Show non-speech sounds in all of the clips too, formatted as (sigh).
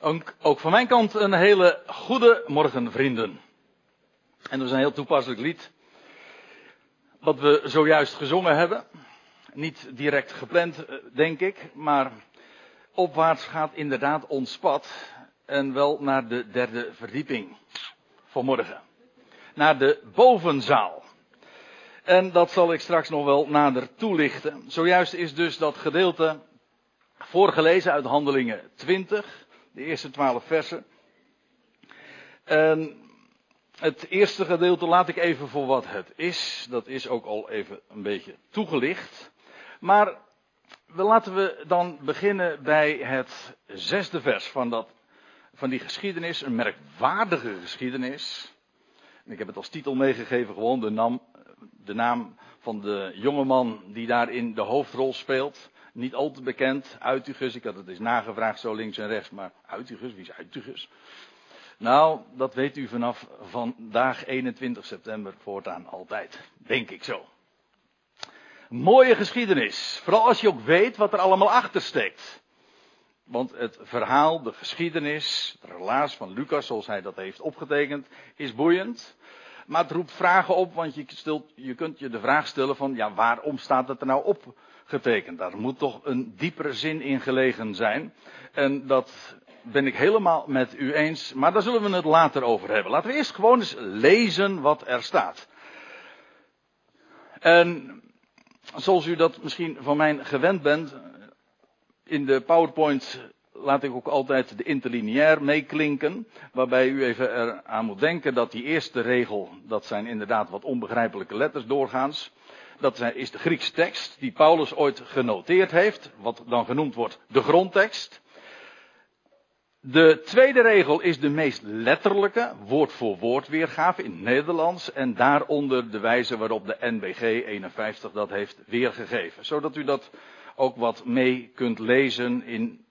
Ook, van mijn kant een hele goede morgen, vrienden. En dat is een heel toepasselijk lied. Wat we zojuist gezongen hebben. Niet direct gepland, eh, denk ik. Maar opwaarts gaat inderdaad ons pad. En wel naar de derde verdieping. Vanmorgen. Naar de bovenzaal. En dat zal ik straks nog wel nader toelichten. Zojuist is dus dat gedeelte voorgelezen uit Handelingen 20 de eerste twaalf versen. En het eerste gedeelte laat ik even voor wat het is. Dat is ook al even een beetje toegelicht. Maar laten we dan beginnen bij het zesde vers van, dat, van die geschiedenis. Een merkwaardige geschiedenis. ik heb het als titel meegegeven, gewoon de naam, de naam van de jongeman die daarin de hoofdrol speelt niet al te bekend. Uitigus, ik had het eens nagevraagd zo links en rechts, maar Uitigus, wie is Uitigus? Nou, dat weet u vanaf vandaag 21 september voortaan altijd. Denk ik zo. Mooie geschiedenis. Vooral als je ook weet wat er allemaal achter steekt. Want het verhaal, de geschiedenis, het relaas van Lucas, zoals hij dat heeft opgetekend, is boeiend. Maar het roept vragen op, want je, stelt, je kunt je de vraag stellen van, ja, waarom staat het er nou op getekend. Daar moet toch een diepere zin in gelegen zijn. En dat ben ik helemaal met u eens. Maar daar zullen we het later over hebben. Laten we eerst gewoon eens lezen wat er staat. En zoals u dat misschien van mij gewend bent. In de PowerPoint laat ik ook altijd de interlineair meeklinken. Waarbij u even eraan moet denken dat die eerste regel, dat zijn inderdaad wat onbegrijpelijke letters doorgaans. Dat is de Griekse tekst die Paulus ooit genoteerd heeft, wat dan genoemd wordt de grondtekst. De tweede regel is de meest letterlijke, woord voor woord weergave in het Nederlands. En daaronder de wijze waarop de NBG 51 dat heeft weergegeven. Zodat u dat ook wat mee kunt lezen in,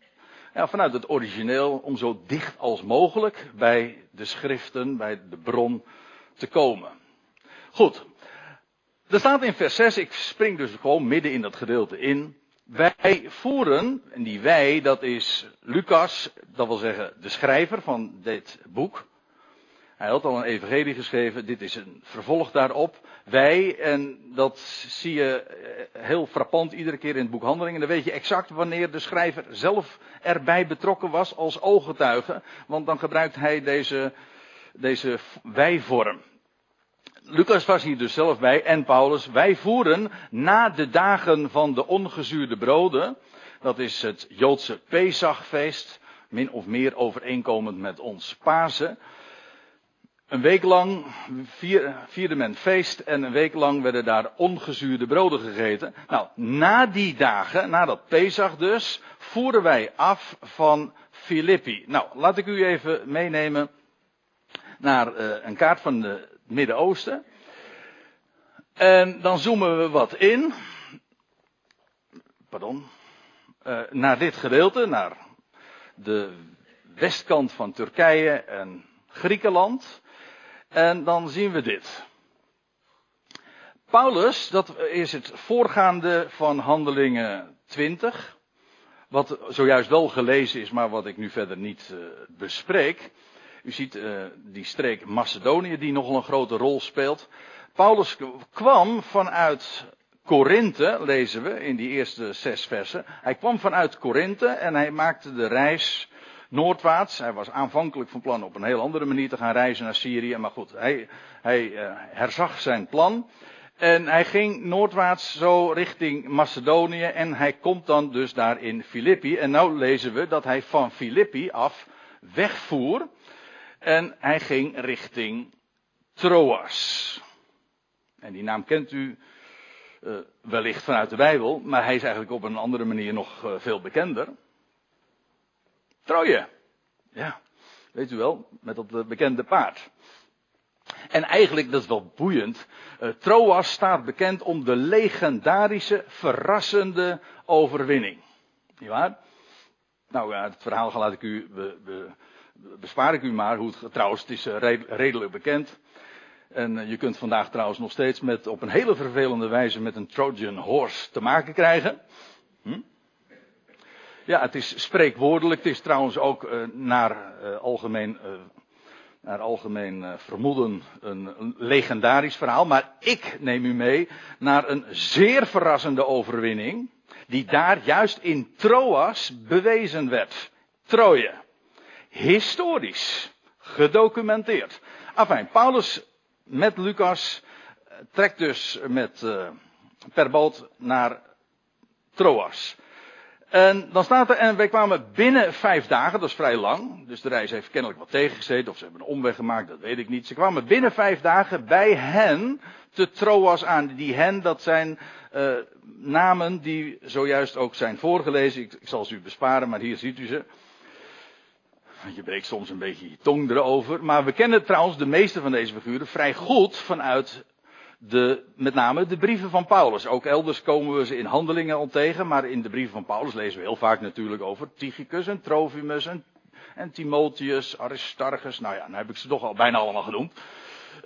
ja, vanuit het origineel, om zo dicht als mogelijk bij de schriften, bij de bron te komen. Goed, er staat in vers 6, ik spring dus gewoon midden in dat gedeelte in. Wij voeren, en die wij, dat is Lucas, dat wil zeggen de schrijver van dit boek. Hij had al een evangelie geschreven, dit is een vervolg daarop. Wij, en dat zie je eh, heel frappant iedere keer in het boek Handelingen. Dan weet je exact wanneer de schrijver zelf erbij betrokken was als ooggetuige. Want dan gebruikt hij deze, deze wij-vorm. Lucas was hier dus zelf bij en Paulus. Wij voeren na de dagen van de ongezuurde broden. Dat is het Joodse Pesachfeest. Min of meer overeenkomend met ons Pasen. Een week lang vierde men feest en een week lang werden daar ongezuurde broden gegeten. Nou, na die dagen, na dat Pesach dus, voeren wij af van Filippi. Nou, laat ik u even meenemen naar uh, een kaart van de Midden-Oosten. En dan zoomen we wat in. Pardon. Uh, naar dit gedeelte, naar de westkant van Turkije en Griekenland. En dan zien we dit. Paulus, dat is het voorgaande van Handelingen 20. Wat zojuist wel gelezen is, maar wat ik nu verder niet uh, bespreek. U ziet uh, die streek Macedonië die nogal een grote rol speelt. Paulus kwam vanuit Korinthe, lezen we in die eerste zes versen. Hij kwam vanuit Korinthe en hij maakte de reis noordwaarts. Hij was aanvankelijk van plan op een heel andere manier te gaan reizen naar Syrië. Maar goed, hij, hij uh, herzag zijn plan. En hij ging noordwaarts zo richting Macedonië. En hij komt dan dus daar in Filippi. En nou lezen we dat hij van Filippi af wegvoer. En hij ging richting Troas. En die naam kent u uh, wellicht vanuit de Bijbel, maar hij is eigenlijk op een andere manier nog uh, veel bekender. Troje. Ja, weet u wel, met dat bekende paard. En eigenlijk, dat is wel boeiend, uh, Troas staat bekend om de legendarische, verrassende overwinning. Niet waar? Nou ja, het verhaal laat ik u be, be, bespaar ik u maar. Hoe trouwens, het is redelijk bekend. En eh, je kunt vandaag trouwens nog steeds met, op een hele vervelende wijze met een Trojan horse te maken krijgen. Hm? Ja, het is spreekwoordelijk. Het is trouwens ook uh, naar uh, algemeen, uh, naar algemeen vermoeden een legendarisch verhaal. Maar ik neem u mee naar een zeer verrassende overwinning. Die daar juist in Troas bewezen werd. Troje. Historisch. Gedocumenteerd. Afijn, Paulus met Lucas trekt dus met, per boot naar Troas. En dan staat er, en wij kwamen binnen vijf dagen, dat is vrij lang. Dus de reis heeft kennelijk wat tegengezeten, of ze hebben een omweg gemaakt, dat weet ik niet. Ze kwamen binnen vijf dagen bij hen te Troas aan. Die hen, dat zijn uh, namen die zojuist ook zijn voorgelezen. Ik, ik zal ze u besparen, maar hier ziet u ze. Je breekt soms een beetje je tong erover. Maar we kennen trouwens de meeste van deze figuren vrij goed vanuit de, met name de brieven van Paulus. Ook elders komen we ze in handelingen al tegen, maar in de brieven van Paulus lezen we heel vaak natuurlijk over Tychicus en Trofimus en, en Timotheus, Aristarchus. Nou ja, dan heb ik ze toch al bijna allemaal genoemd.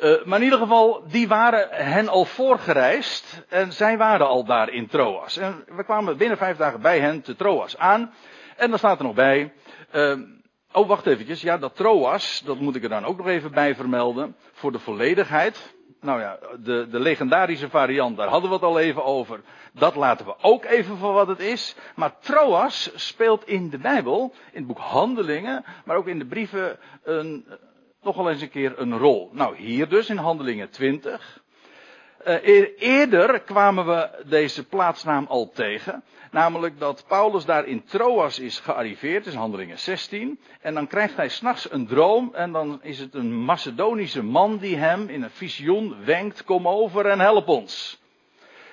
Uh, maar in ieder geval, die waren hen al voorgereisd en zij waren al daar in Troas. En we kwamen binnen vijf dagen bij hen te Troas aan. En dan staat er nog bij, uh, oh wacht eventjes, ja dat Troas, dat moet ik er dan ook nog even bij vermelden, voor de volledigheid nou ja, de, de legendarische variant, daar hadden we het al even over. Dat laten we ook even voor wat het is. Maar Troas speelt in de Bijbel, in het boek Handelingen, maar ook in de brieven, een, nogal eens een keer een rol. Nou, hier dus in Handelingen 20. Uh, eerder kwamen we deze plaatsnaam al tegen. Namelijk dat Paulus daar in Troas is gearriveerd, is handelingen 16. En dan krijgt hij s'nachts een droom en dan is het een Macedonische man die hem in een visioen wenkt, kom over en help ons.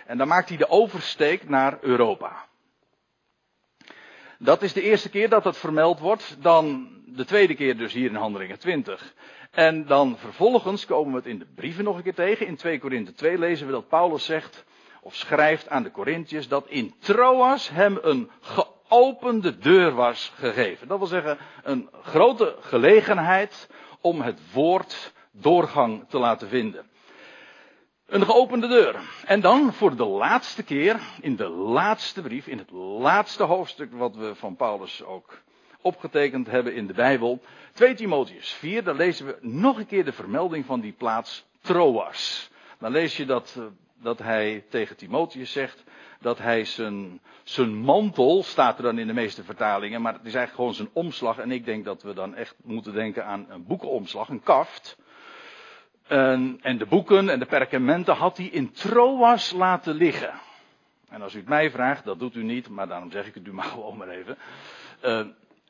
En dan maakt hij de oversteek naar Europa. Dat is de eerste keer dat dat vermeld wordt. Dan de tweede keer dus hier in Handelingen 20. En dan vervolgens komen we het in de brieven nog een keer tegen. In 2 Korinthe 2 lezen we dat Paulus zegt, of schrijft aan de Corinthiërs, dat in Troas hem een geopende deur was gegeven. Dat wil zeggen, een grote gelegenheid om het woord doorgang te laten vinden. Een geopende deur. En dan voor de laatste keer, in de laatste brief, in het laatste hoofdstuk wat we van Paulus ook opgetekend hebben in de Bijbel. 2 Timotheus 4, dan lezen we nog een keer de vermelding van die plaats Troas. Dan lees je dat, eh, dat hij tegen Timotheus zegt dat hij zijn, zijn mantel, staat er dan in de meeste vertalingen, maar het is eigenlijk gewoon zijn omslag. En ik denk dat we dan echt moeten denken aan een boekenomslag, een kaft. En, en de boeken en de perkamenten had hij in Troas laten liggen. En als u het mij vraagt, dat doet u niet, maar daarom zeg ik het u maar (laughs) gewoon maar even. Uh,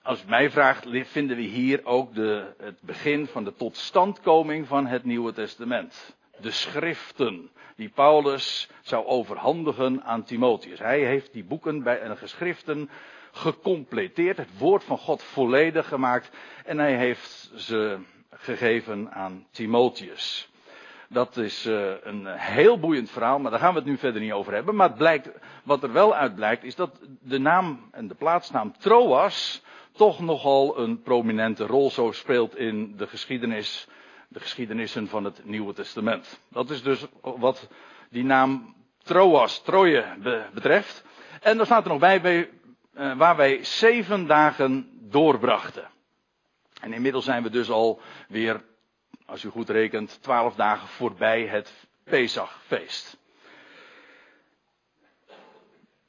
als u mij vraagt, vinden we hier ook de, het begin van de totstandkoming van het Nieuwe Testament. De schriften die Paulus zou overhandigen aan Timotheus. Hij heeft die boeken bij een geschriften gecompleteerd, het woord van God volledig gemaakt en hij heeft ze gegeven aan Timotheus. Dat is uh, een heel boeiend verhaal, maar daar gaan we het nu verder niet over hebben. Maar het blijkt, wat er wel uit blijkt, is dat de naam en de plaatsnaam Troas toch nogal een prominente rol zo speelt in de geschiedenis, de geschiedenissen van het Nieuwe Testament. Dat is dus wat die naam Troas, Troje betreft. En daar staat er nog bij, uh, waar wij zeven dagen doorbrachten. En inmiddels zijn we dus al weer, als u goed rekent, twaalf dagen voorbij het Pesachfeest.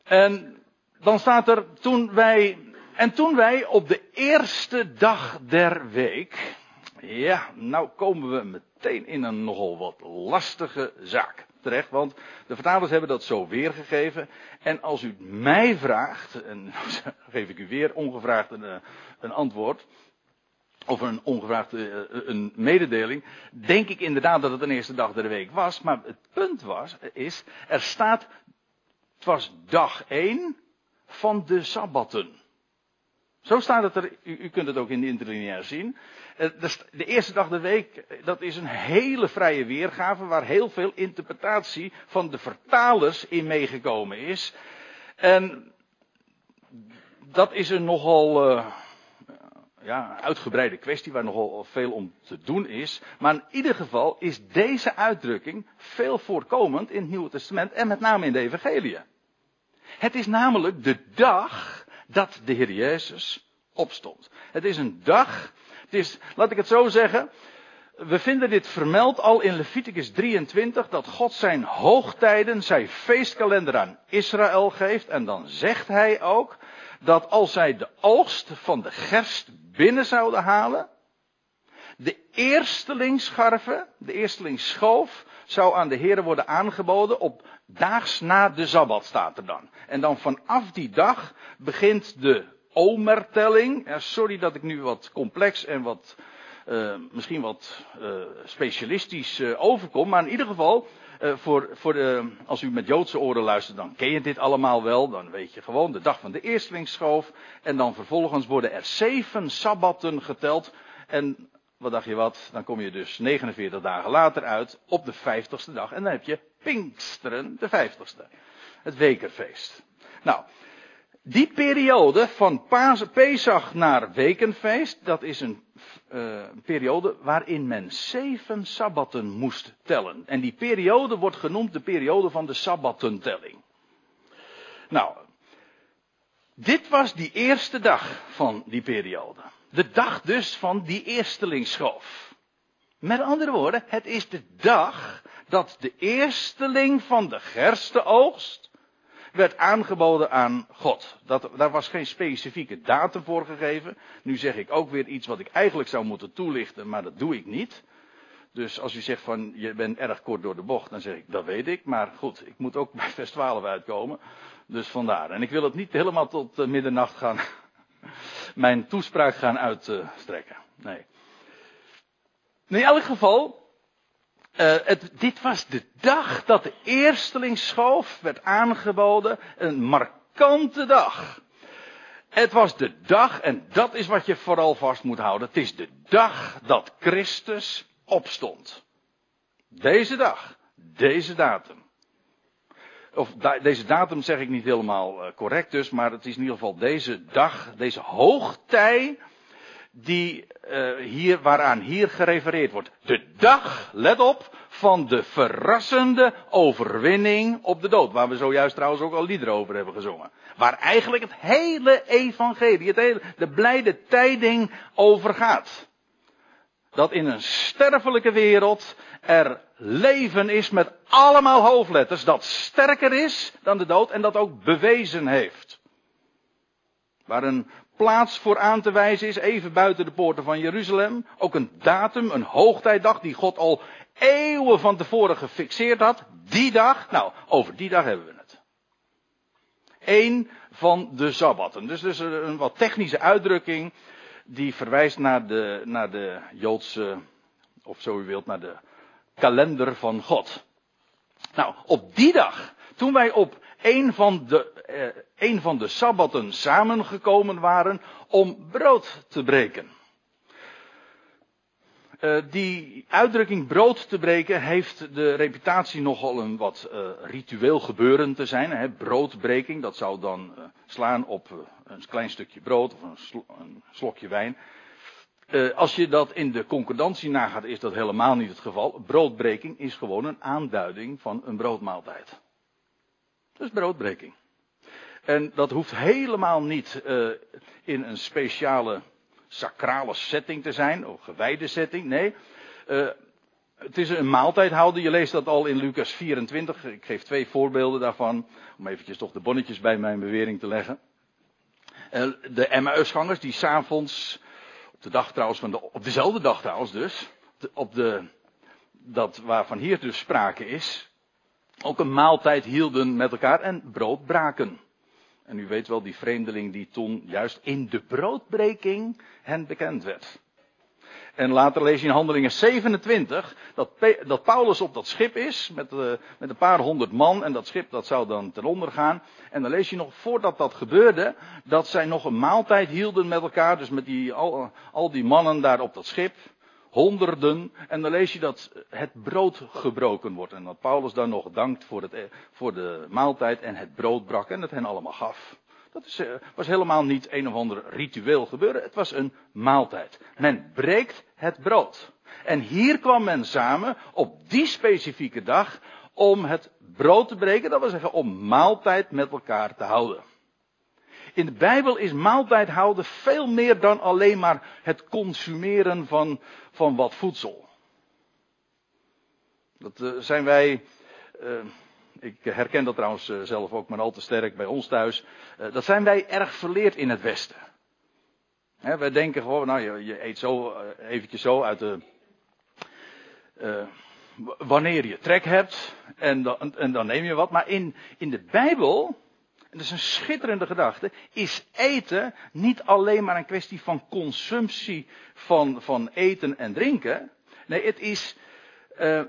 En dan staat er, toen wij en toen wij op de eerste dag der week, ja, nou komen we meteen in een nogal wat lastige zaak terecht, want de vertalers hebben dat zo weergegeven. En als u mij vraagt, en (laughs) geef ik u weer ongevraagd een, eh, een antwoord, of een ongevraagd eh, een mededeling, denk ik inderdaad dat het een eerste dag der week was. Maar het punt was, is, er staat, het was dag 1 van de Sabbatten. Zo staat het er, u, kunt het ook in de interlineair zien. Eh, de eerste dag de week, eh, dat is een hele vrije weergave waar heel veel interpretatie van de vertalers in meegekomen is. En dat is een nogal ja, uitgebreide kwestie waar nogal veel om te doen is. Maar in ieder geval is deze uitdrukking veel voorkomend in het Nieuwe Testament en met name in de Evangelie. Het is namelijk de dag dat de Heer Jezus opstond. Het is een dag, het is, laat ik het zo zeggen, we vinden dit vermeld al in Leviticus 23, dat God zijn hoogtijden, zijn feestkalender aan Israël geeft. En dan zegt hij ook dat als zij de oogst van de gerst binnen zouden halen, de eerstelingsscharven, de eerstelingsschoof, zou aan de heren worden aangeboden op daags na de Sabbat, staat er dan. En dan vanaf die dag begint de omertelling. Sorry dat ik nu wat complex en wat uh, misschien wat uh, specialistisch uh, overkom, maar in ieder geval, voor, voor de, als u met Joodse oren luistert, dan ken je dit allemaal wel. Dan weet je gewoon de dag van de eerstlingsschoof. En dan vervolgens worden er zeven sabbatten geteld. En wat dacht je wat? Dan kom je dus 49 dagen later uit op de vijftigste dag. En dan heb je Pinksteren, de vijftigste. Het wekerfeest. Nou, die periode van Pesach naar Wekenfeest, dat is een uh, periode waarin men zeven sabbatten moest tellen. En die periode wordt genoemd de periode van de sabbattentelling. Nou, dit was die eerste dag van die periode. De dag dus van die eerstelingsschoof. Met andere woorden, het is de dag dat de eersteling van de gerstenoogst werd aangeboden aan God. Dat, daar was geen specifieke datum voor gegeven. Nu zeg ik ook weer iets wat ik eigenlijk zou moeten toelichten, maar dat doe ik niet. Dus als u zegt van je bent erg kort door de bocht, dan zeg ik dat weet ik. Maar goed, ik moet ook (laughs) bij vers 12 uitkomen. Dus vandaar. En ik wil het niet helemaal tot uh, middernacht gaan. (laughs) mijn toespraak gaan uitstrekken. nee. In elk geval, uh, het, dit was de dag dat de eerstelingsschoof werd aangeboden. Een markante dag. Het was de dag, en dat is wat je vooral vast moet houden. Het is de dag dat Christus opstond. Deze dag, deze datum. Of deze datum zeg ik niet helemaal uh, correct dus, maar het is in ieder geval deze dag, deze hoogtij die uh, hier, waaraan hier gerefereerd wordt. De dag, let op, van de verrassende overwinning op de dood. Waar we zojuist trouwens ook al liederen over hebben gezongen. Waar eigenlijk het hele evangelie, het hele, de blijde tijding over gaat. Dat in een sterfelijke wereld er leven is met allemaal hoofdletters. Dat sterker is dan de dood en dat ook bewezen heeft. Waar een plaats voor aan te wijzen is, even buiten de poorten van Jeruzalem. Ook een datum, een hoogtijdag die God al eeuwen van tevoren gefixeerd had. Die dag, nou, over die dag hebben we het. Eén van de Sabbatten. Dus, dus een wat technische uitdrukking die verwijst naar de, naar de Joodse, of zo u wilt, naar de kalender van God. Nou, op die dag, toen wij op een van de, eh, van de sabbatten samengekomen waren om brood te breken. Uh, die uitdrukking brood te breken heeft de reputatie nogal een wat uh, ritueel gebeuren te zijn. Hè. Broodbreking, dat zou dan uh, slaan op een klein stukje brood of een, een slokje wijn. als je dat in de concordantie nagaat, is dat helemaal niet het geval. Broodbreking is gewoon een aanduiding van een broodmaaltijd. Is broodbreking. En dat hoeft helemaal niet uh, in een speciale sacrale setting te zijn, of gewijde setting. Nee, uh, het is een maaltijd houden. Je leest dat al in Lucas 24. Ik geef twee voorbeelden daarvan. Om eventjes toch de bonnetjes bij mijn bewering te leggen. Uh, de Emmausgangers die s'avonds, op de dag trouwens van de, op dezelfde dag trouwens dus, op de, dat waarvan hier dus sprake is, ook een maaltijd hielden met elkaar en brood braken. En u weet wel, die vreemdeling die toen juist in de broodbreking hen bekend werd. En later lees je in Handelingen 27 dat, dat Paulus op dat schip is met, uh, met een paar honderd man en dat schip dat zou dan ten onder gaan. En dan lees je nog voordat dat gebeurde dat zij nog een maaltijd hielden met elkaar, dus met die, al, al die mannen daar op dat schip honderden. En dan lees je dat het brood gebroken wordt. En dat Paulus dan nog dankt voor, het, voor de maaltijd en het brood brak en het hen allemaal gaf. Dat is, eh, was helemaal niet een of ander ritueel gebeuren. Het was een maaltijd. Men breekt het brood. En hier kwam men samen op die specifieke dag om het brood te breken. Dat wil zeggen om maaltijd met elkaar te houden. In de Bijbel is maaltijd houden veel meer dan alleen maar het consumeren van, van wat voedsel. Dat uh, zijn wij. Uh, ik herken dat trouwens uh, zelf ook maar al te sterk bij ons thuis. dat zijn wij erg verleerd in het Westen. Wij denken gewoon, nou je, eet zo eventjes zo uit de wanneer je trek hebt en dan, en dan neem je wat. Maar in, in de Bijbel, dat is een schitterende gedachte, is eten niet alleen maar een kwestie van consumptie van, van eten en drinken. Nee, het is uh,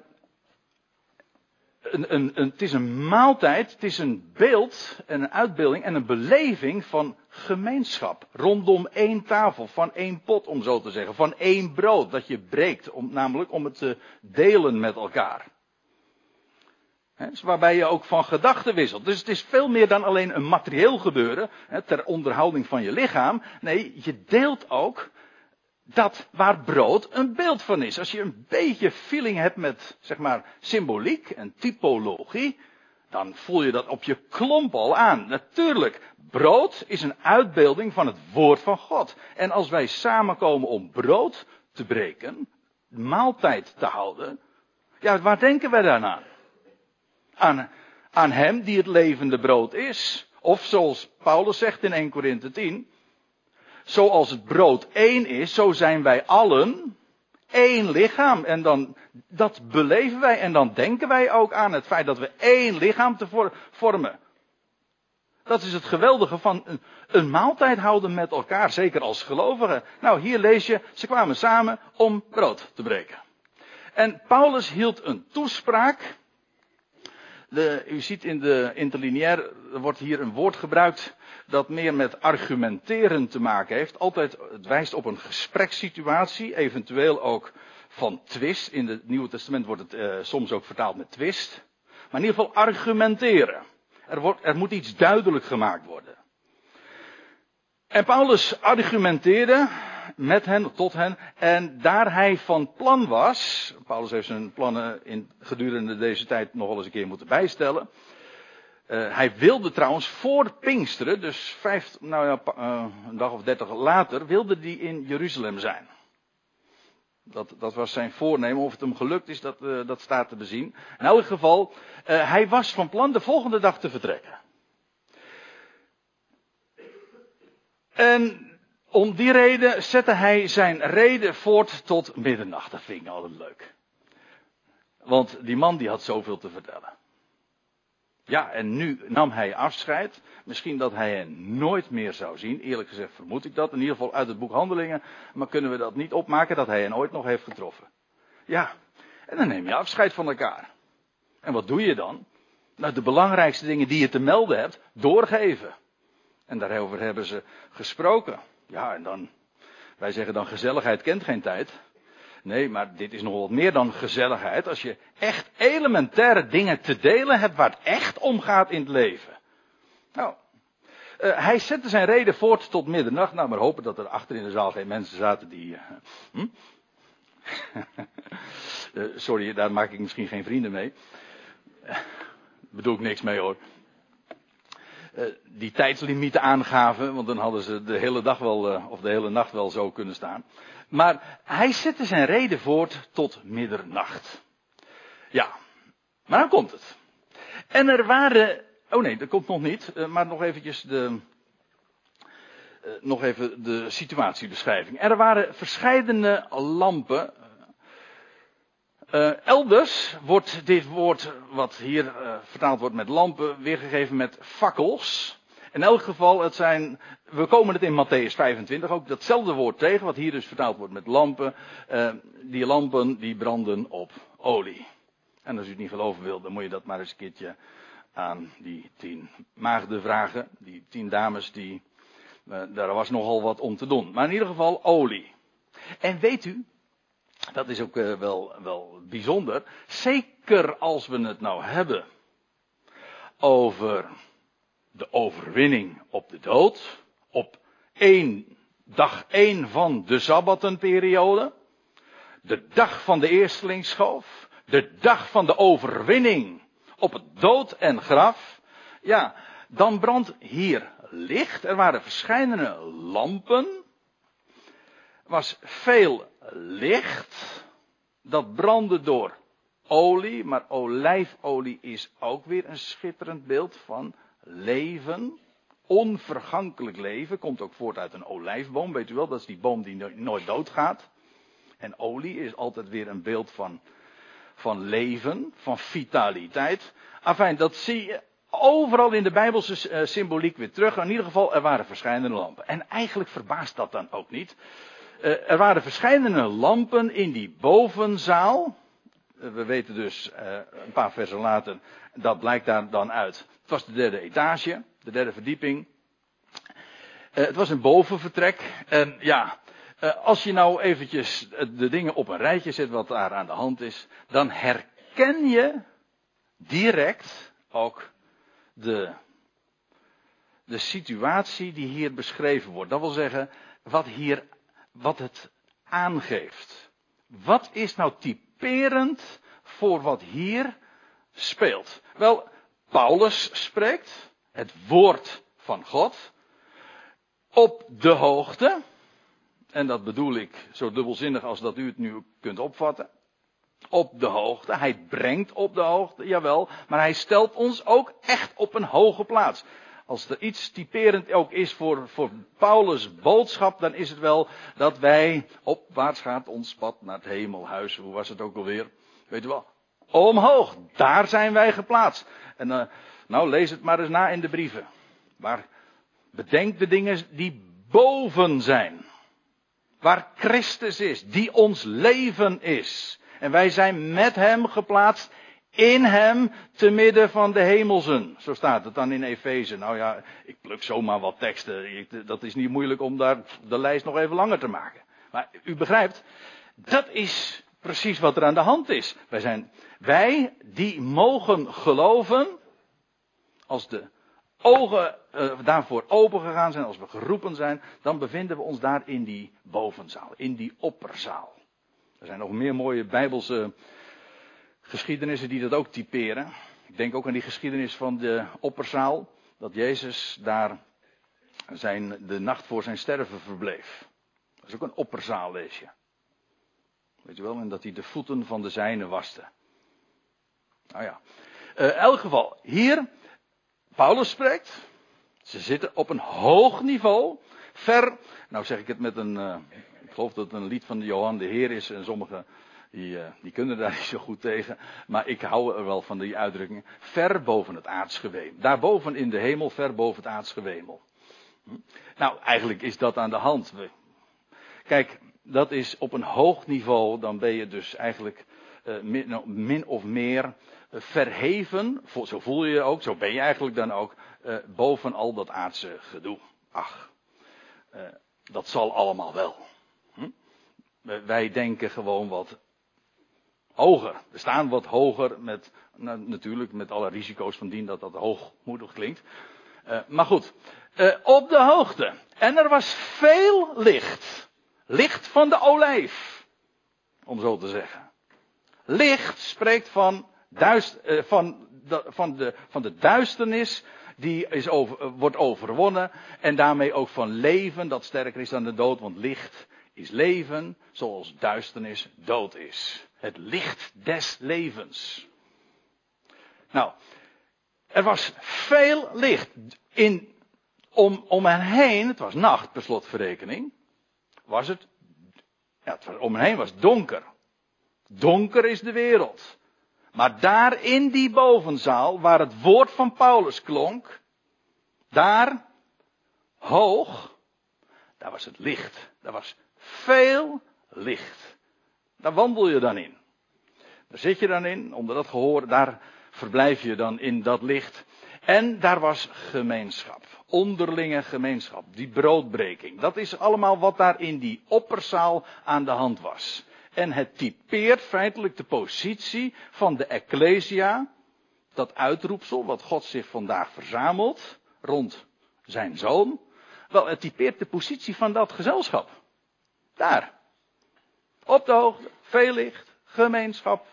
een, een, een, het is een maaltijd, het is een beeld, een uitbeelding en een beleving van gemeenschap. Rondom één tafel, van één pot om zo te zeggen, van één brood dat je breekt, om, namelijk om het te delen met elkaar. Dus waarbij je ook van gedachten wisselt. Dus het is veel meer dan alleen een materieel gebeuren, ter onderhouding van je lichaam. Nee, je deelt ook dat waar brood een beeld van is. Als je een beetje feeling hebt met, zeg maar, symboliek en typologie, dan voel je dat op je klomp al aan. Natuurlijk, brood is een uitbeelding van het woord van God. En als wij samenkomen om brood te breken, maaltijd te houden, ja, waar denken wij dan aan? Aan, hem die het levende brood is. Of zoals Paulus zegt in 1 Korinthe 10, zoals het brood één is, zo zijn wij allen één lichaam. En dan, dat beleven wij en dan denken wij ook aan het feit dat we één lichaam te vormen. Dat is het geweldige van een, maaltijd houden met elkaar, zeker als gelovigen. Nou, hier lees je, ze kwamen samen om brood te breken. En Paulus hield een toespraak. De, u ziet in de interlineair, er wordt hier een woord gebruikt dat meer met argumenteren te maken heeft. Altijd, het wijst op een gesprekssituatie, eventueel ook van twist. In het Nieuwe Testament wordt het uh, soms ook vertaald met twist. Maar in ieder geval argumenteren. Er, wordt, er moet iets duidelijk gemaakt worden. En Paulus argumenteerde met hen, tot hen, en daar hij van plan was, Paulus heeft zijn plannen in, gedurende deze tijd nog wel eens een keer moeten bijstellen, uh, hij wilde trouwens voor Pinksteren, dus vijf, nou ja, uh, een dag of dertig later, wilde hij in Jeruzalem zijn. Dat, dat, was zijn voornemen. Of het hem gelukt is, dat, uh, dat staat te bezien. In elk geval, hij was van plan de volgende dag te vertrekken. En om die reden zette hij zijn reden voort tot middernacht. Dat vind ik altijd leuk. Want die man die had zoveel te vertellen. Ja, en nu nam hij afscheid. Misschien dat hij hen nooit meer zou zien. Eerlijk gezegd vermoed ik dat. In ieder geval uit het boek Handelingen. Maar kunnen we dat niet opmaken dat hij hen ooit nog heeft getroffen? Ja, en dan neem je afscheid van elkaar. En wat doe je dan? Nou, de belangrijkste dingen die je te melden hebt, doorgeven. En daarover hebben ze gesproken. Ja, en dan, wij zeggen dan gezelligheid kent geen tijd. Nee, maar dit is nog wat meer dan gezelligheid. Als je echt elementaire dingen te delen hebt waar het echt om gaat in het leven. Nou, uh, hij zette zijn reden voort tot middernacht. Nou, maar hopen dat er achter in de zaal geen mensen zaten die. Uh, hm? uh, (laughs) sorry, daar maak ik misschien geen vrienden mee. bedoel ik niks mee hoor. Die tijdslimieten aangaven, want dan hadden ze de hele dag wel, of de hele nacht wel zo kunnen staan. Maar hij zette zijn reden voort tot middernacht. Ja, maar dan komt het. En er waren, oh nee, dat komt nog niet, eh, maar nog eventjes de, nog even de situatiebeschrijving. Er waren verscheidene lampen. Uh, elders wordt dit woord, wat hier vertaald wordt met lampen, weergegeven met fakkels. In elk geval, het zijn, we komen het in Matthäus 25 ook datzelfde woord tegen, wat hier dus vertaald wordt met lampen. Uh, die lampen die branden op olie. En als u het niet geloven wil, dan moet je dat maar eens een keertje aan die tien maagden vragen. Die tien dames, die, daar was nogal wat om te doen. Maar in ieder geval olie. En weet u, dat is ook uh, wel, wel bijzonder. Zeker als we het nou hebben over de overwinning op de dood. Op één, dag één van de Sabbatenperiode. De dag van de eerstelingsschoof. De dag van de overwinning op het dood en graf. Ja, dan brandt hier licht. Er waren verschillende lampen. Er was veel licht. Dat brandde door olie. Maar olijfolie is ook weer een schitterend beeld van leven. Onvergankelijk leven. Komt ook voort uit een olijfboom. Weet u wel, dat is die boom die nooit doodgaat. En olie is altijd weer een beeld van, van leven, van vitaliteit. Afijn, dat zie je overal in de Bijbelse eh, symboliek weer terug. In ieder geval, er waren verschillende lampen. En eigenlijk verbaast dat dan ook niet. Uh, er waren verschillende lampen in die bovenzaal. Uh, we weten dus een paar versen later, dat blijkt daar dan uit. Het was de derde etage, de derde verdieping. het was een bovenvertrek. En ja, als je nou eventjes de dingen op een rijtje zet wat daar aan de hand is, dan herken je direct ook de, de situatie die hier beschreven wordt. Dat wil zeggen, wat hier, wat het aangeeft. Wat is nou typerend voor wat hier speelt? Wel, Paulus spreekt het woord van God op de hoogte. En dat bedoel ik zo dubbelzinnig als dat u het nu kunt opvatten op de hoogte. Hij brengt op de hoogte, jawel. Maar hij stelt ons ook echt op een hoge plaats. Als er iets typerend ook is voor, voor Paulus' boodschap, dan is het wel dat wij opwaarts gaat ons pad naar het hemelhuis. Hoe was het ook alweer? Weet u wel? Omhoog. Daar zijn wij geplaatst. En uh, nou, lees het maar eens na in de brieven. Maar bedenk de dingen die boven zijn. Waar Christus is, die ons leven is. En wij zijn met hem geplaatst in hem te midden van de hemelsen. Zo staat het dan in Efeze. Nou ja, ik pluk zomaar wat teksten. Dat is niet moeilijk om daar de lijst nog even langer te maken. Maar u begrijpt, dat is precies wat er aan de hand is. Wij zijn, wij die mogen geloven, als de ogen uh, daarvoor open gegaan zijn, als we geroepen zijn, dan bevinden we ons daar in die bovenzaal, in die opperzaal. Er zijn nog meer mooie bijbelse geschiedenissen die dat ook typeren. Ik denk ook aan die geschiedenis van de opperzaal. Dat Jezus daar zijn, de nacht voor zijn sterven verbleef. Dat is ook een opperzaal, lees je. Weet je wel, en dat hij de voeten van de zijnen waste. Nou ja. Uh, in elk geval, hier, Paulus spreekt. Ze zitten op een hoog niveau. Ver, nou zeg ik het met een, uh, geloof dat het een lied van Johan de Heer is. En sommigen die, uh, die kunnen daar (laughs) niet zo goed tegen. Maar ik hou er wel van die uitdrukking. Ver boven het aardsgewemel. Daarboven in de hemel, ver boven het aardsgewemel. Hm? Nou, eigenlijk is dat aan de hand. Kijk, dat is op een hoog niveau. Dan ben je dus eigenlijk uh, min, of meer uh, verheven. Zo voel je je ook. Zo ben je eigenlijk dan ook. boven al dat aardse gedoe. Ach. dat zal allemaal wel. Wij denken gewoon wat hoger. We staan wat hoger met, natuurlijk met alle risico's van dien dat dat hoogmoedig klinkt. Uh, maar goed, uh, op de hoogte. En er was veel licht. Licht van de olijf. Om zo te zeggen. Licht spreekt van, duist, uh, van, de, van, de, van de duisternis die is over, wordt overwonnen. En daarmee ook van leven dat sterker is dan de dood. Want licht is leven zoals duisternis dood is. Het licht des levens. Nou, er was veel licht in, om, om hen heen, het was nacht per slotverrekening, was het, ja, het om hen heen was donker. Donker is de wereld. Maar daar in die bovenzaal, waar het woord van Paulus klonk, daar, hoog, daar was het licht. Daar was veel licht. Daar wandel je dan in. Daar zit je dan in, onder dat gehoor, daar verblijf je dan in dat licht. En daar was gemeenschap, onderlinge gemeenschap, die broodbreking. Dat is allemaal wat daar in die opperzaal aan de hand was. En het typeert feitelijk de positie van de Ecclesia, dat uitroepsel wat God zich vandaag verzamelt rond zijn zoon. Wel, het typeert de positie van dat gezelschap. Daar. Op de hoogte, veel licht, gemeenschap.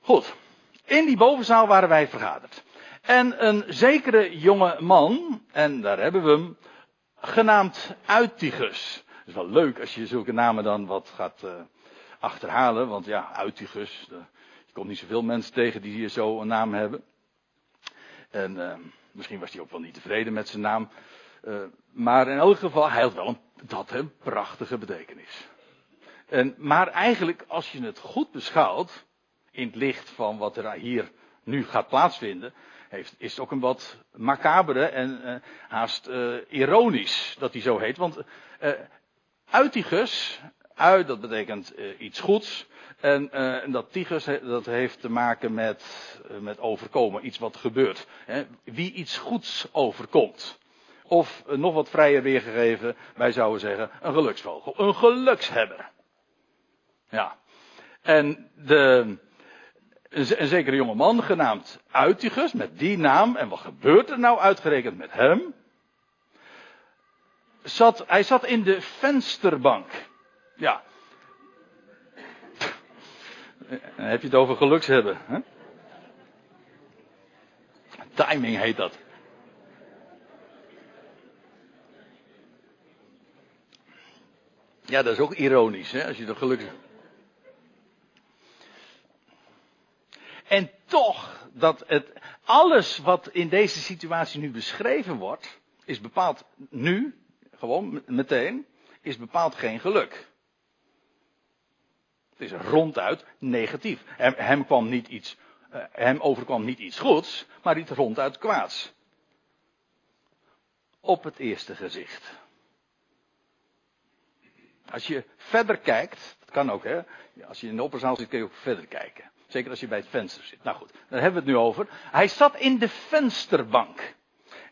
Goed. In die bovenzaal waren wij vergaderd. En een zekere jonge man, en daar hebben we hem, genaamd Uitigus. Het is wel leuk als je zulke namen dan wat gaat uh, achterhalen, want ja, Uitigus, je komt niet zoveel mensen tegen die hier zo een naam hebben. En uh, misschien was hij ook wel niet tevreden met zijn naam. Uh, maar in elk geval, hij had wel een, dat een prachtige betekenis. En, maar eigenlijk, als je het goed beschouwt, in het licht van wat er hier nu gaat plaatsvinden, heeft, is het ook een wat macabere en uh, haast uh, ironisch dat hij zo heet. Want uh, Uitigus, uit dat betekent iets goeds. En, en dat Tigus dat heeft te maken met, met overkomen, iets wat gebeurt. Hè. Wie iets goeds overkomt. Of nog wat vrijer weergegeven, wij zouden zeggen een geluksvogel, een gelukshebber. Ja. En de, een, zekere jonge man genaamd Uitigus, met die naam, en wat gebeurt er nou uitgerekend met hem? Zat, hij zat in de vensterbank. Ja. Dan heb je het over geluks hebben. Hè? Timing heet dat. Ja, dat is ook ironisch, hè, als je er geluk En toch, dat het, alles wat in deze situatie nu beschreven wordt, is bepaald nu, gewoon meteen, is bepaald geen geluk. Het is ronduit negatief. Hem, kwam niet iets, uh, hem overkwam niet iets goeds, maar iets ronduit kwaads. Op het eerste gezicht. Als je verder kijkt, dat kan ook hè, als je in de opperzaal zit kun je ook verder kijken. Zeker als je bij het venster zit. Nou goed, daar hebben we het nu over. Hij zat in de vensterbank.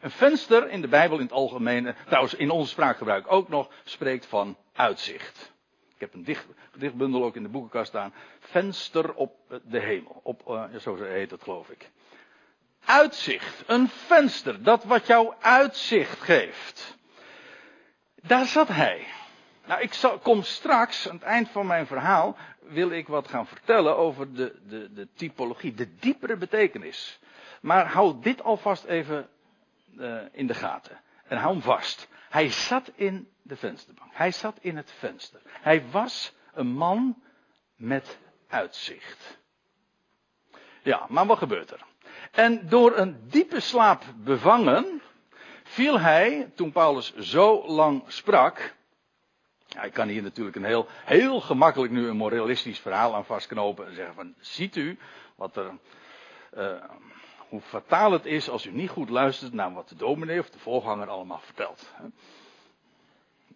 Een venster in de Bijbel in het algemeen, trouwens in onze spraakgebruik ook nog, spreekt van uitzicht. Ik heb een dicht, dichtbundel ook in de boekenkast staan. Venster op de hemel. Op, uh, zo heet het geloof ik. Uitzicht. Een venster. Dat wat jou uitzicht geeft. Daar zat hij. Nou, ik zal, kom straks, aan het eind van mijn verhaal, wil ik wat gaan vertellen over de, de, de typologie, de diepere betekenis. Maar hou dit alvast even uh, in de gaten. En hou hem vast. Hij zat in de vensterbank. Hij zat in het venster. Hij was een man met uitzicht. Ja, maar wat gebeurt er? En door een diepe slaap bevangen, viel hij, toen Paulus zo lang sprak, ja, ik kan hier natuurlijk een heel, heel gemakkelijk nu een moralistisch verhaal aan vastknopen en zeggen van, ziet u wat er, uh, hoe fataal het is als u niet goed luistert naar wat de dominee of de voorganger allemaal vertelt.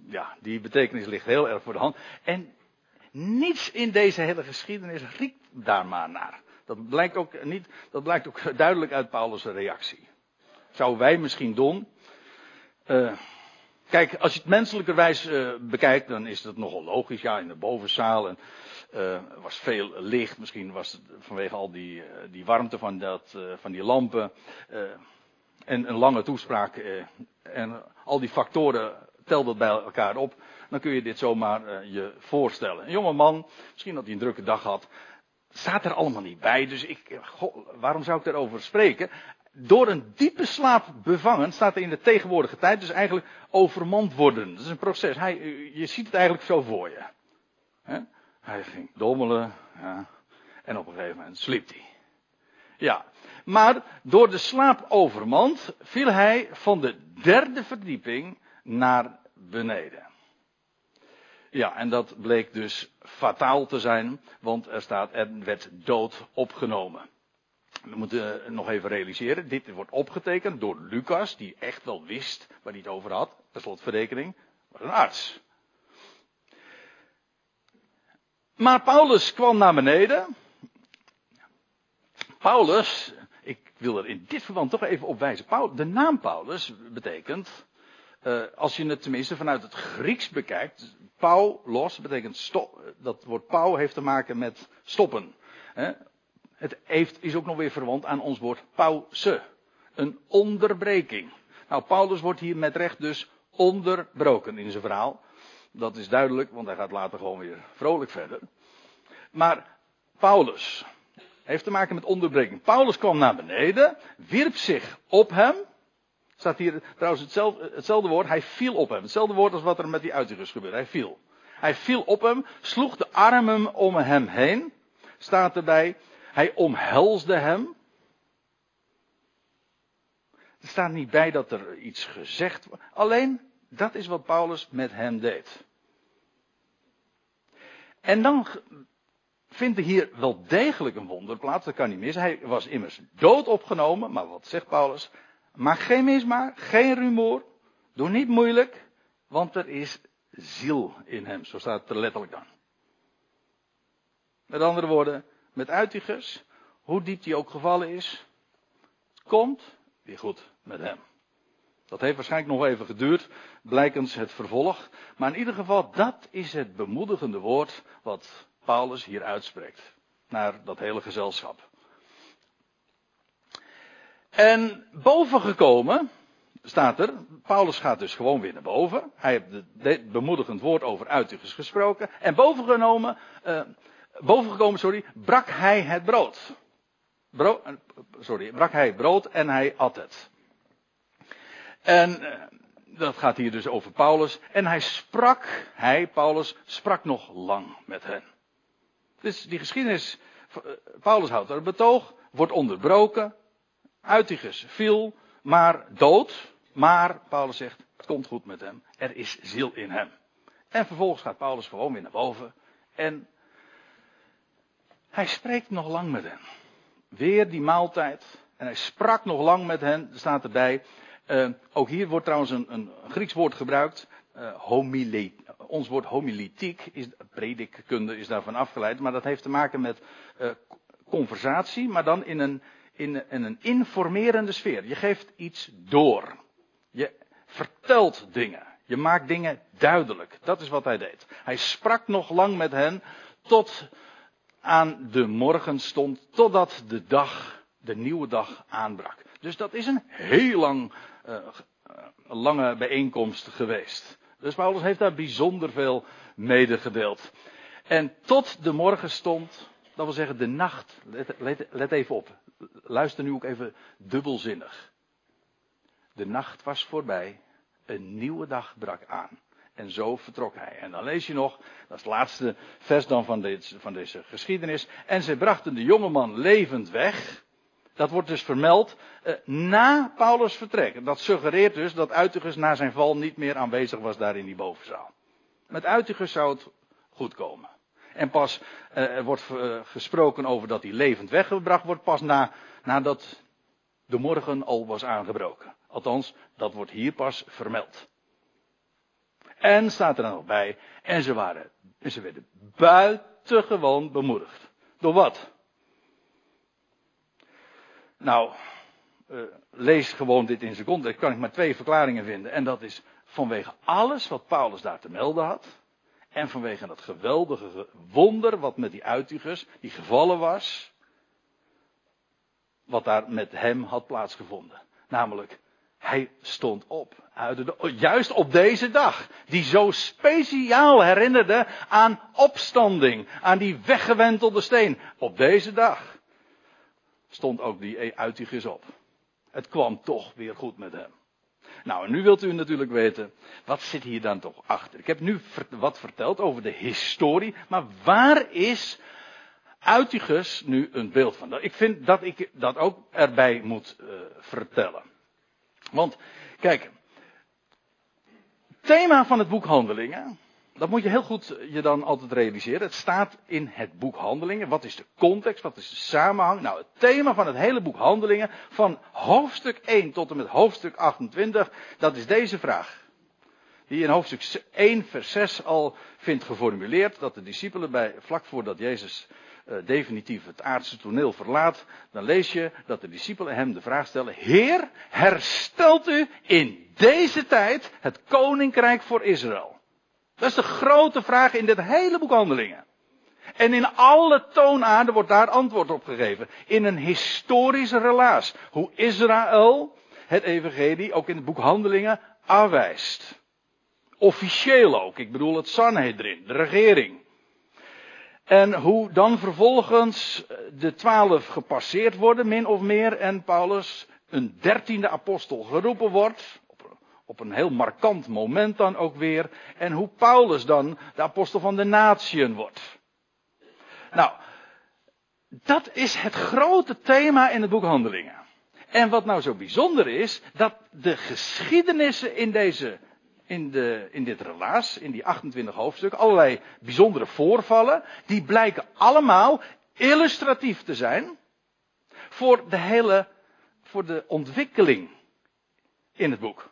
Ja, die betekenis ligt heel erg voor de hand. En niets in deze hele geschiedenis riekt daar maar naar. Dat blijkt ook, niet, dat blijkt ook duidelijk uit Paulus' reactie. Zouden wij misschien doen. Uh, Kijk, als je het menselijkerwijs uh, bekijkt, dan is dat nogal logisch. Ja, in de bovenzaal en, uh, was veel licht. Misschien was het vanwege al die, uh, die warmte van, dat, van die lampen. en een lange toespraak. en al die factoren, tel dat bij elkaar op. Dan kun je dit zomaar je voorstellen. Een jonge man, misschien dat hij een drukke dag had. Staat er allemaal niet bij, dus ik, waarom zou ik daarover spreken? Door een diepe slaap bevangen, staat er in de tegenwoordige tijd, dus eigenlijk overmand worden. Dat is een proces. Hij, je ziet het eigenlijk zo voor je. Hij ging dommelen, ja, en op een gegeven moment sliep hij. Ja, maar door de slaap overmand viel hij van de derde verdieping naar beneden. Ja, en dat bleek dus fataal te zijn, want er staat, er werd dood opgenomen. We moeten nog even realiseren, dit wordt opgetekend door Lucas, die echt wel wist waar hij het over had. Per slotverrekening, was een arts. Maar Paulus kwam naar beneden. Paulus, ik wil er in dit verband toch even op wijzen. De naam Paulus betekent, uh, als je het tenminste vanuit het Grieks bekijkt, Paulos betekent stop. Dat woord Pau heeft te maken met stoppen. Het heeft, is ook nog weer verwant aan ons woord pauze. Een onderbreking. Nou, Paulus wordt hier met recht dus onderbroken in zijn verhaal. Dat is duidelijk, want hij gaat later gewoon weer vrolijk verder. Maar Paulus, Heeft te maken met onderbreking. Paulus kwam naar beneden, wierp zich op hem. Staat hier trouwens hetzelfde, hetzelfde woord. Hij viel op hem. Hetzelfde woord als wat er met die uitigers gebeurde. Hij viel. Hij viel op hem, sloeg de armen om hem heen. Staat erbij. Hij omhelsde hem. Er staat niet bij dat er iets gezegd wordt. Alleen, dat is wat Paulus met hem deed. En dan vindt er hier wel degelijk een wonder plaats, dat kan niet mis. Hij was immers dood opgenomen, maar wat zegt Paulus? Maak geen mismaak, geen rumoer, doe niet moeilijk, want er is ziel in hem, zo staat het er letterlijk dan. Met andere woorden, met Uitigus, hoe diep die ook gevallen is, komt weer goed met hem. Dat heeft waarschijnlijk nog even geduurd, blijkens het vervolg. Maar in ieder geval, dat is het bemoedigende woord wat Paulus hier uitspreekt. Naar dat hele gezelschap. En bovengekomen, staat er, Paulus gaat dus gewoon weer naar boven. Hij heeft het bemoedigend woord over Uitigus gesproken. En bovengenomen, uh, bovengekomen, sorry, brak hij het brood. brood. Sorry, brak hij brood en hij at het. En uh, dat gaat hier dus over Paulus. En hij sprak, hij, Paulus, sprak nog lang met hen. Dus die geschiedenis, eh, Paulus houdt er betoog, wordt onderbroken. Uitigus viel, maar dood. Maar Paulus zegt, het komt goed met hem. Er is ziel in hem. En vervolgens gaat Paulus gewoon weer naar boven. En hij spreekt nog lang met hen. Weer die maaltijd. En hij sprak nog lang met hen, staat erbij. Uh, ook hier wordt trouwens een, een Grieks woord gebruikt. Homilet, ons woord homiletiek, is, predikkunde is daarvan afgeleid. Maar dat heeft te maken met uh, conversatie, maar dan in een, in, in een informerende sfeer. Je geeft iets door. Je vertelt dingen. Je maakt dingen duidelijk. Dat is wat hij deed. Hij sprak nog lang met hen tot aan de morgen stond, totdat de dag, de nieuwe dag aanbrak. Dus dat is een heel lang, uh, lange bijeenkomst geweest. Dus Paulus heeft daar bijzonder veel medegedeeld. En tot de morgen stond, dat wil zeggen de nacht, let, let, let even op, luister nu ook even dubbelzinnig. De nacht was voorbij, een nieuwe dag brak aan. En zo vertrok hij. En dan lees je nog, dat is het laatste vers dan van, dit, van deze geschiedenis. En ze brachten de jongeman levend weg. Dat wordt dus vermeld eh, na Paulus' vertrek. Dat suggereert dus dat Uitigus na zijn val niet meer aanwezig was daar in die bovenzaal. Met Uitigus zou het goed komen. En pas eh, wordt uh, gesproken over dat hij levend weggebracht wordt, pas na, nadat de morgen al was aangebroken. Althans, dat wordt hier pas vermeld. En staat er dan nog bij, en ze waren, en ze werden buitengewoon bemoedigd. Door wat? Nou, uh, lees gewoon dit in zijn context, kan ik maar twee verklaringen vinden. En dat is vanwege alles wat Paulus daar te melden had. En vanwege dat geweldige wonder wat met die Uitigus, die gevallen was. Wat daar met hem had plaatsgevonden. Namelijk, hij stond op. Juist op deze dag. Die zo speciaal herinnerde aan opstanding. Aan die weggewentelde steen. Op deze dag stond ook die Uitigus op. Het kwam toch weer goed met hem. Nou, en nu wilt u natuurlijk weten, wat zit hier dan toch achter? Ik heb nu wat verteld over de historie, maar waar is Uitigus nu een beeld van? Ik vind dat ik dat ook erbij moet uh, vertellen. Want, kijk, thema van het boek Handelingen, dat moet je heel goed je dan altijd realiseren. Het staat in het boek Handelingen. Wat is de context? Wat is de samenhang? Nou, het thema van het hele boek Handelingen, van hoofdstuk 1 tot en met hoofdstuk 28, dat is deze vraag. Die in hoofdstuk 1, vers 6 al vindt geformuleerd dat de discipelen bij, vlak voordat Jezus definitief het aardse toneel verlaat, dan lees je dat de discipelen hem de vraag stellen: Heer, herstelt u in deze tijd het koninkrijk voor Israël? Dat is de grote vraag in dit hele boek Handelingen. En in alle toonaarden wordt daar antwoord op gegeven. In een historische relaas. Hoe Israël het evangelie ook in het boek Handelingen aanwijst. Officieel ook. Ik bedoel het Sanhedrin, de regering. En hoe dan vervolgens de twaalf gepasseerd worden, min of meer, en Paulus een dertiende apostel geroepen wordt. Op een heel markant moment dan ook weer. En hoe Paulus dan de apostel van de natieën wordt. Nou, dat is het grote thema in het boek Handelingen. En wat nou zo bijzonder is, dat de geschiedenissen in deze, in, de, in dit relaas, in die 28 hoofdstukken, allerlei bijzondere voorvallen, die blijken allemaal illustratief te zijn voor de hele, voor de ontwikkeling in het boek.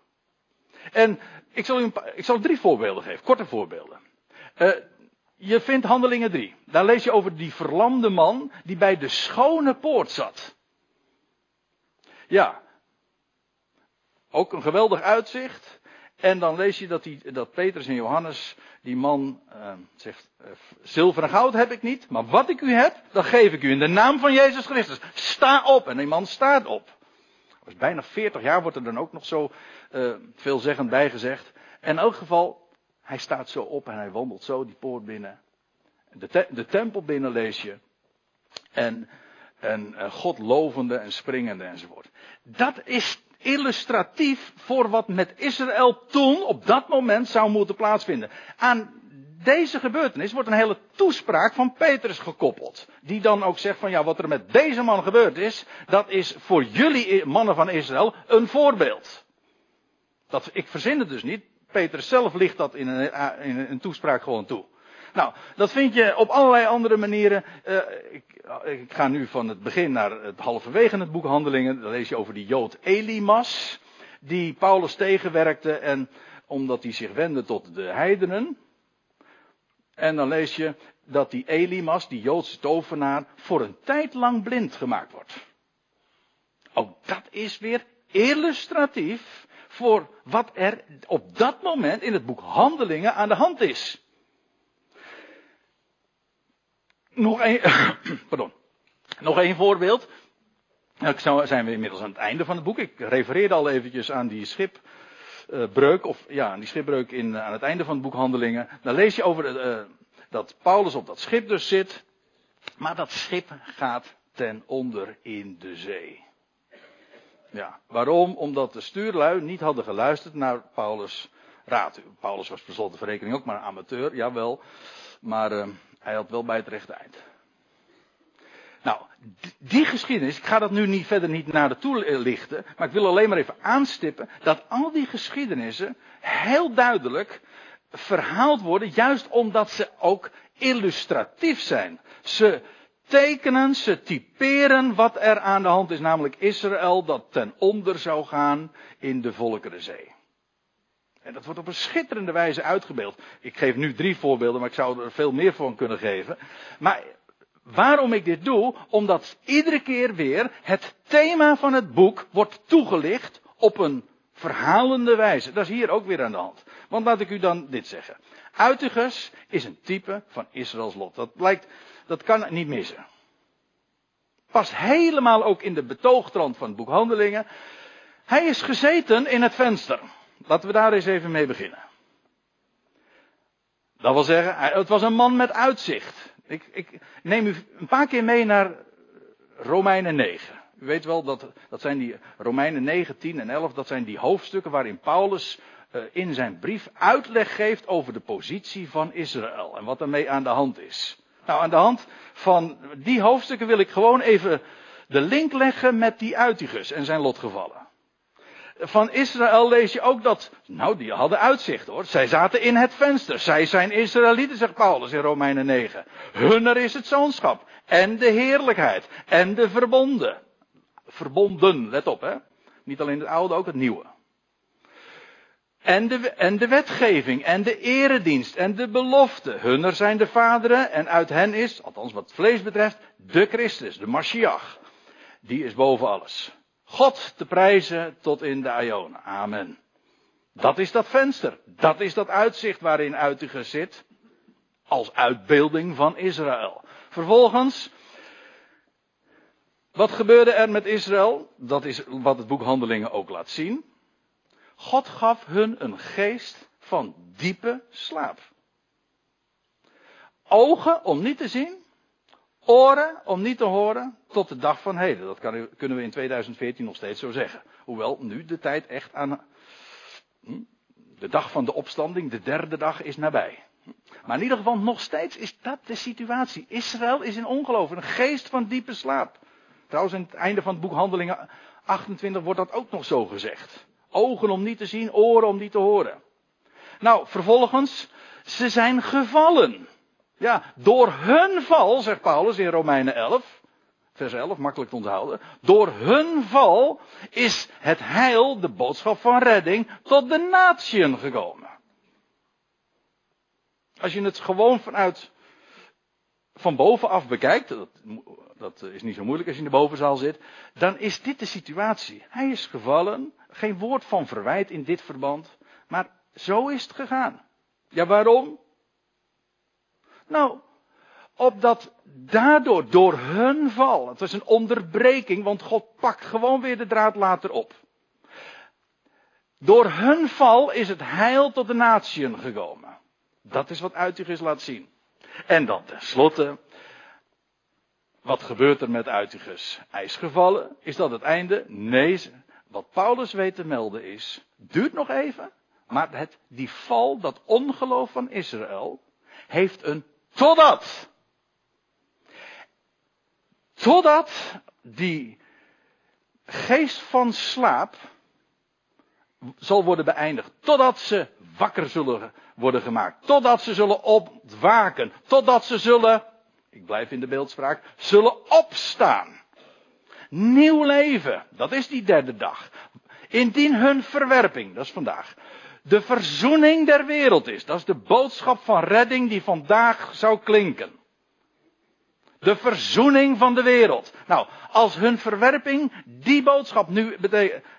En ik zal, u een paar, ik zal drie voorbeelden geven, korte voorbeelden. Uh, je vindt Handelingen 3. Daar lees je over die verlamde man die bij de schone poort zat. Ja. Ook een geweldig uitzicht. En dan lees je dat, die, dat Petrus en Johannes, die man, uh, zegt, uh, zilver en goud heb ik niet, maar wat ik u heb, dat geef ik u in de naam van Jezus Christus. Sta op. En die man staat op. Was bijna 40 jaar wordt er dan ook nog zo uh, veelzeggend bijgezegd. En in elk geval, hij staat zo op en hij wandelt zo die poort binnen. De, de tempel binnen lees je. En, en uh, God lovende en springende enzovoort. Dat is illustratief voor wat met Israël toen op dat moment zou moeten plaatsvinden. Aan deze gebeurtenis wordt een hele toespraak van Petrus gekoppeld. Die dan ook zegt van ja, wat er met deze man gebeurd is, dat is voor jullie mannen van Israël een voorbeeld. Dat, ik verzin het dus niet. Petrus zelf ligt dat in een, in een toespraak gewoon toe. Nou, dat vind je op allerlei andere manieren. Uh, ik, ik, ga nu van het begin naar het halverwege het boek Handelingen. Dan lees je over die Jood Elimas. Die Paulus tegenwerkte en omdat hij zich wendde tot de heidenen. En dan lees je dat die Elimas, die Joodse tovenaar, voor een tijd lang blind gemaakt wordt. Ook dat is weer illustratief voor wat er op dat moment in het boek Handelingen aan de hand is. Nog één, (coughs) pardon. Nog één voorbeeld. Nou, zijn we inmiddels aan het einde van het boek. Ik refereerde al eventjes aan die schipbreuk, of ja, aan die schipbreuk in, aan het einde van het boek Handelingen. Dan lees je over uh, dat Paulus op dat schip dus zit. Maar dat schip gaat ten onder in de zee. Ja, waarom? Omdat de stuurlui niet hadden geluisterd naar Paulus' raad. Paulus was per slot verrekening ook maar een amateur, jawel. Maar uh, hij had wel bij het rechte eind. Nou, die geschiedenis, ik ga dat nu niet verder niet naar de toe lichten, maar ik wil alleen maar even aanstippen dat al die geschiedenissen heel duidelijk verhaald worden, juist omdat ze ook illustratief zijn. Ze tekenen, ze typeren wat er aan de hand is, namelijk Israël dat ten onder zou gaan in de Volkerenzee. En dat wordt op een schitterende wijze uitgebeeld. Ik geef nu drie voorbeelden, maar ik zou er veel meer van kunnen geven. Maar waarom ik dit doe? Omdat iedere keer weer het thema van het boek wordt toegelicht op een verhalende wijze. Dat is hier ook weer aan de hand. Want laat ik u dan dit zeggen. Uitigus is een type van Israëls lot. Dat blijkt, dat kan niet missen. Past helemaal ook in de betoogtrand van het boek Handelingen. Hij is gezeten in het venster. Laten we daar eens even mee beginnen. Dat wil zeggen, het was een man met uitzicht. Ik, ik neem u een paar keer mee naar Romeinen 9. U weet wel, dat, dat zijn die Romeinen 9, 10 en 11, dat zijn die hoofdstukken waarin Paulus uh, in zijn brief uitleg geeft over de positie van Israël en wat ermee aan de hand is. Nou, aan de hand van die hoofdstukken wil ik gewoon even de link leggen met die Uitigus en zijn lotgevallen van Israël lees je ook dat, nou die hadden uitzicht hoor. Zij zaten in het venster. Zij zijn Israëlieten, zegt Paulus in Romeinen 9. Hunner is het zoonschap. En de heerlijkheid. En de verbonden. Verbonden, let op hè. Niet alleen het oude, ook het nieuwe. En de, en de wetgeving, en de eredienst, en de belofte. Hunner zijn de vaderen, en uit hen is, althans wat vlees betreft, de Christus, de Mashiach. Die is boven alles. God te prijzen tot in de Ionen. Amen. Dat is dat venster. Dat is dat uitzicht waarin Uitiger zit. Als uitbeelding van Israël. Vervolgens. Wat gebeurde er met Israël? Dat is wat het boek Handelingen ook laat zien. God gaf hun een geest van diepe slaap. ogen om niet te zien, oren om niet te horen, tot de dag van heden. Dat kunnen we in 2014 nog steeds zo zeggen. Hoewel nu de tijd echt aan. Hm, de dag van de opstanding, de derde dag, is nabij. Maar in ieder geval, nog steeds is dat de situatie. Israël is in ongeloof, een geest van diepe slaap. Trouwens, in het einde van het boek Handelingen 28 wordt dat ook nog zo gezegd. Ogen om niet te zien, oren om niet te horen. Nou, vervolgens, ze zijn gevallen. Ja, door hun val, zegt Paulus in Romeinen 11, vers 11, makkelijk te onthouden. Door hun val is het heil, de boodschap van redding, tot de natieën gekomen. Als je het gewoon vanuit, van bovenaf bekijkt, dat, dat is niet zo moeilijk als je in de bovenzaal zit, dan is dit de situatie. Hij is gevallen, geen woord van verwijt in dit verband, maar zo is het gegaan. Ja, waarom? Nou, opdat daardoor, door hun val, het was een onderbreking, want God pakt gewoon weer de draad later op. Door hun val is het heil tot de natieën gekomen. Dat is wat Uitigus laat zien. En dan tenslotte, wat gebeurt er met Uitigus? Hij is. Is dat het einde? Nee. Wat Paulus weet te melden is, duurt nog even, maar het, die val, dat ongeloof van Israël, heeft een totdat. Totdat die geest van slaap zal worden beëindigd. Totdat ze wakker zullen worden gemaakt. Totdat ze zullen opwaken. Totdat ze zullen, ik blijf in de beeldspraak, zullen opstaan. Nieuw leven, dat is die derde dag. Indien hun verwerping, dat is vandaag, de verzoening der wereld is. Dat is de boodschap van redding die vandaag zou klinken. De verzoening van de wereld. Nou, als hun verwerping die boodschap nu,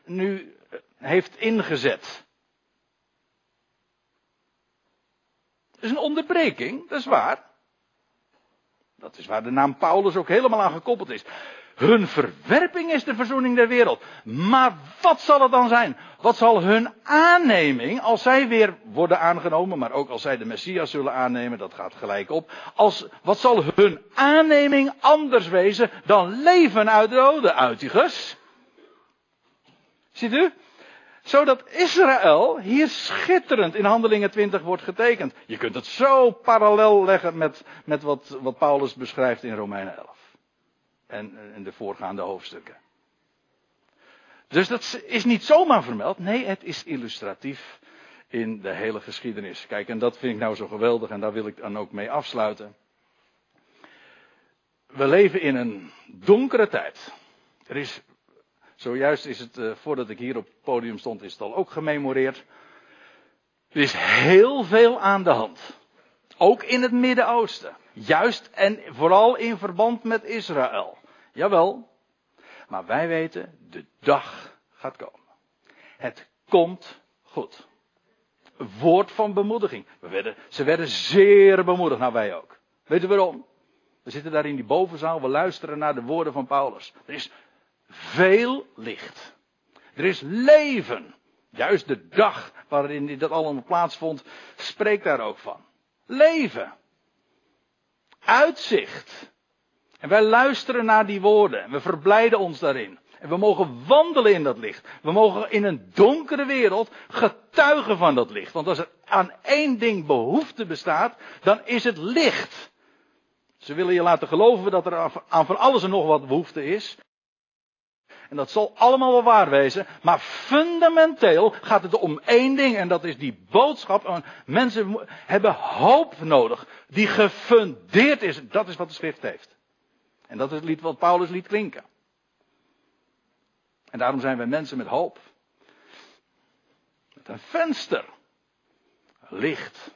nu eh, heeft ingezet. Dat is een onderbreking, dat is waar. Dat is waar de naam Paulus ook helemaal aan gekoppeld is. Hun verwerping is de verzoening der wereld. Maar wat zal het dan zijn? Wat zal hun aanneming, als zij weer worden aangenomen, maar ook als zij de Messias zullen aannemen, dat gaat gelijk op. Als, wat zal hun aanneming anders wezen dan leven uit de doden? Ziet u? Zodat Israël hier schitterend in Handelingen 20 wordt getekend. Je kunt het zo parallel leggen met, met wat, wat Paulus beschrijft in Romeinen 11 en, en de voorgaande hoofdstukken. Dus dat is niet zomaar vermeld. Nee, het is illustratief in de hele geschiedenis. Kijk, en dat vind ik nou zo geweldig en daar wil ik dan ook mee afsluiten. We leven in een donkere tijd. Er is, zojuist is het, uh, voordat ik hier op het podium stond, is het al ook gememoreerd. Er is heel veel aan de hand. Ook in het Midden-Oosten. Juist en vooral in verband met Israël. Jawel. Maar wij weten, de dag gaat komen. Het komt goed. Een woord van bemoediging. We werden, ze werden zeer bemoedigd, nou wij ook. Weet u waarom? We zitten daar in die bovenzaal, we luisteren naar de woorden van Paulus. Er is veel licht. Er is leven. Juist de dag waarin dat allemaal plaatsvond, spreekt daar ook van. Leven. Uitzicht. En wij luisteren naar die woorden. En we verblijden ons daarin. En we mogen wandelen in dat licht. We mogen in een donkere wereld getuigen van dat licht. Want als er aan één ding behoefte bestaat, dan is het licht. Ze willen je laten geloven dat er aan van alles en nog wat behoefte is. En dat zal allemaal wel waar wezen. Maar fundamenteel gaat het om één ding. En dat is die boodschap. Mensen hebben hoop nodig. Die gefundeerd is. Dat is wat de schrift heeft. En dat is het lied wat Paulus liet klinken. En daarom zijn wij mensen met hoop. Met een venster. Licht.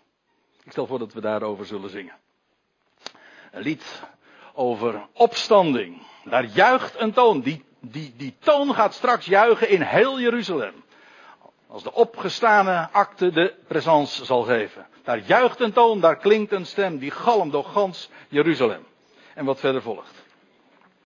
Ik stel voor dat we daarover zullen zingen. Een lied over opstanding. Daar juicht een toon. Die, die, die toon gaat straks juichen in heel Jeruzalem. Als de opgestane akte de présence zal geven. Daar juicht een toon, daar klinkt een stem die galmt door gans Jeruzalem. En wat verder volgt.